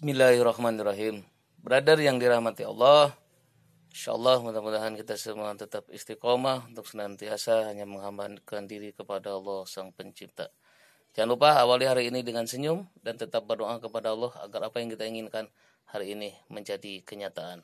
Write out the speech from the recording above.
Bismillahirrahmanirrahim. Brother yang dirahmati Allah, insyaallah mudah-mudahan kita semua tetap istiqomah untuk senantiasa hanya menghambakan diri kepada Allah Sang Pencipta. Jangan lupa awali hari ini dengan senyum dan tetap berdoa kepada Allah agar apa yang kita inginkan hari ini menjadi kenyataan.